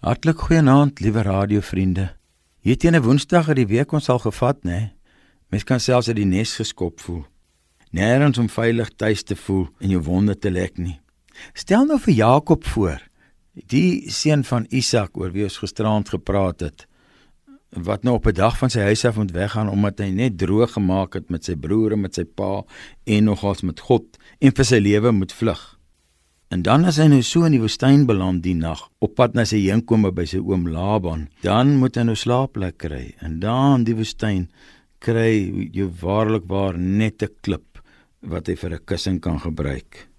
Hartlik goeienaand, liewe radiovriende. Hier teen 'n Woensdag het die week ons al gevat, né? Mens kan selfs uit die nes geskop voel. Nêrens om veilig tuis te voel en jou wonde te lek nie. Stel nou vir Jakob voor, die seun van Isak oor wie ons gisterand gepraat het, wat nou op 'n dag van sy huis af moet weggaan omdat hy net droog gemaak het met sy broer en met sy pa en nogals met God en vir sy lewe moet vlug. En dan as hy nou so in die woestyn beland die nag, op pad na sy heenkome by sy oom Laban, dan moet hy nou slaapplek kry. En daar in die woestyn kry jy waarlik waar net 'n klip wat hy vir 'n kussing kan gebruik.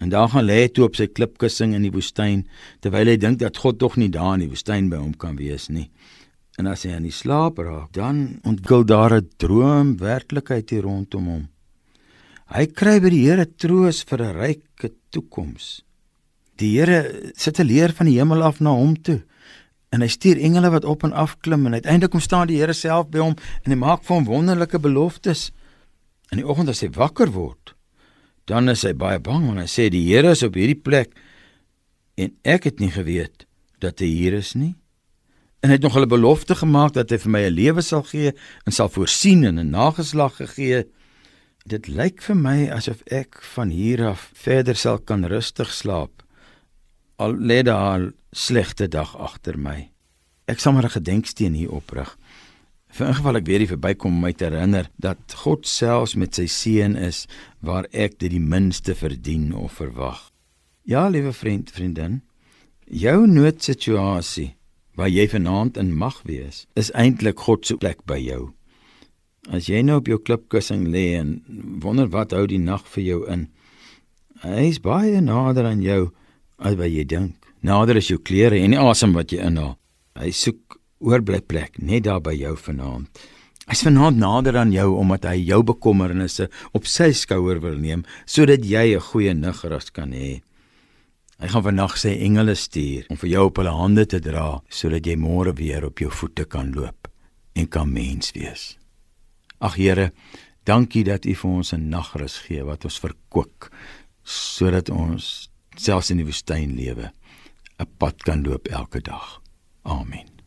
En daar gaan lê hy toe op sy klipkussing in die woestyn terwyl hy dink dat God tog nie daar in die woestyn by hom kan wees nie. En as hy aan die slaap raak, dan ontwikkel daar 'n droom werklikheid hier rondom hom. Hy kry by die Here troos vir 'n ryke toekoms. Die Here sit 'n leer van die hemel af na hom toe en hy stuur engele wat op en af klim en uiteindelik kom staan die Here self by hom en hy maak vir hom wonderlike beloftes. In die oggend as hy wakker word, dan is hy baie bang want hy sê die Here is op hierdie plek en ek het nie geweet dat hy hier is nie. En hy het nog 'n belofte gemaak dat hy vir my 'n lewe sal gee en sal voorsien en 'n nageslag gegee Dit lyk vir my asof ek van hier af verder sal kan rustig slaap. Al lê daar 'n slegte dag agter my. Ek sal maar 'n gedenksteen hier oprig. Vir ingeval ek weer verbykom om my te herinner dat God selfs met sy seun is waar ek dit die minste verdien of verwag. Ja, liewe vriend, vriendin, jou noodsituasie waar jy vanaand in mag wees, is eintlik God se plek by jou. As jy nou op jou klipkussing lê en wonder wat hou die nag vir jou in. Hy's baie nader aan jou as wat jy dink. Nader is jou klere en die asem wat jy inhaal. Hy soek oorblyplek net daar by jou vanaand. Hy's vanaand nader aan jou omdat hy jou bekommernisse op sy skouer wil neem sodat jy 'n goeie nagrus kan hê. Hy gaan vannag sy engele stuur om vir jou op hulle hande te dra sodat jy môre weer op jou voete kan loop en kan mens wees. Ag Here, dankie dat U vir ons 'n nagrus gee wat ons verkoop sodat ons selfs in die woestyn lewe 'n pad kan loop elke dag. Amen.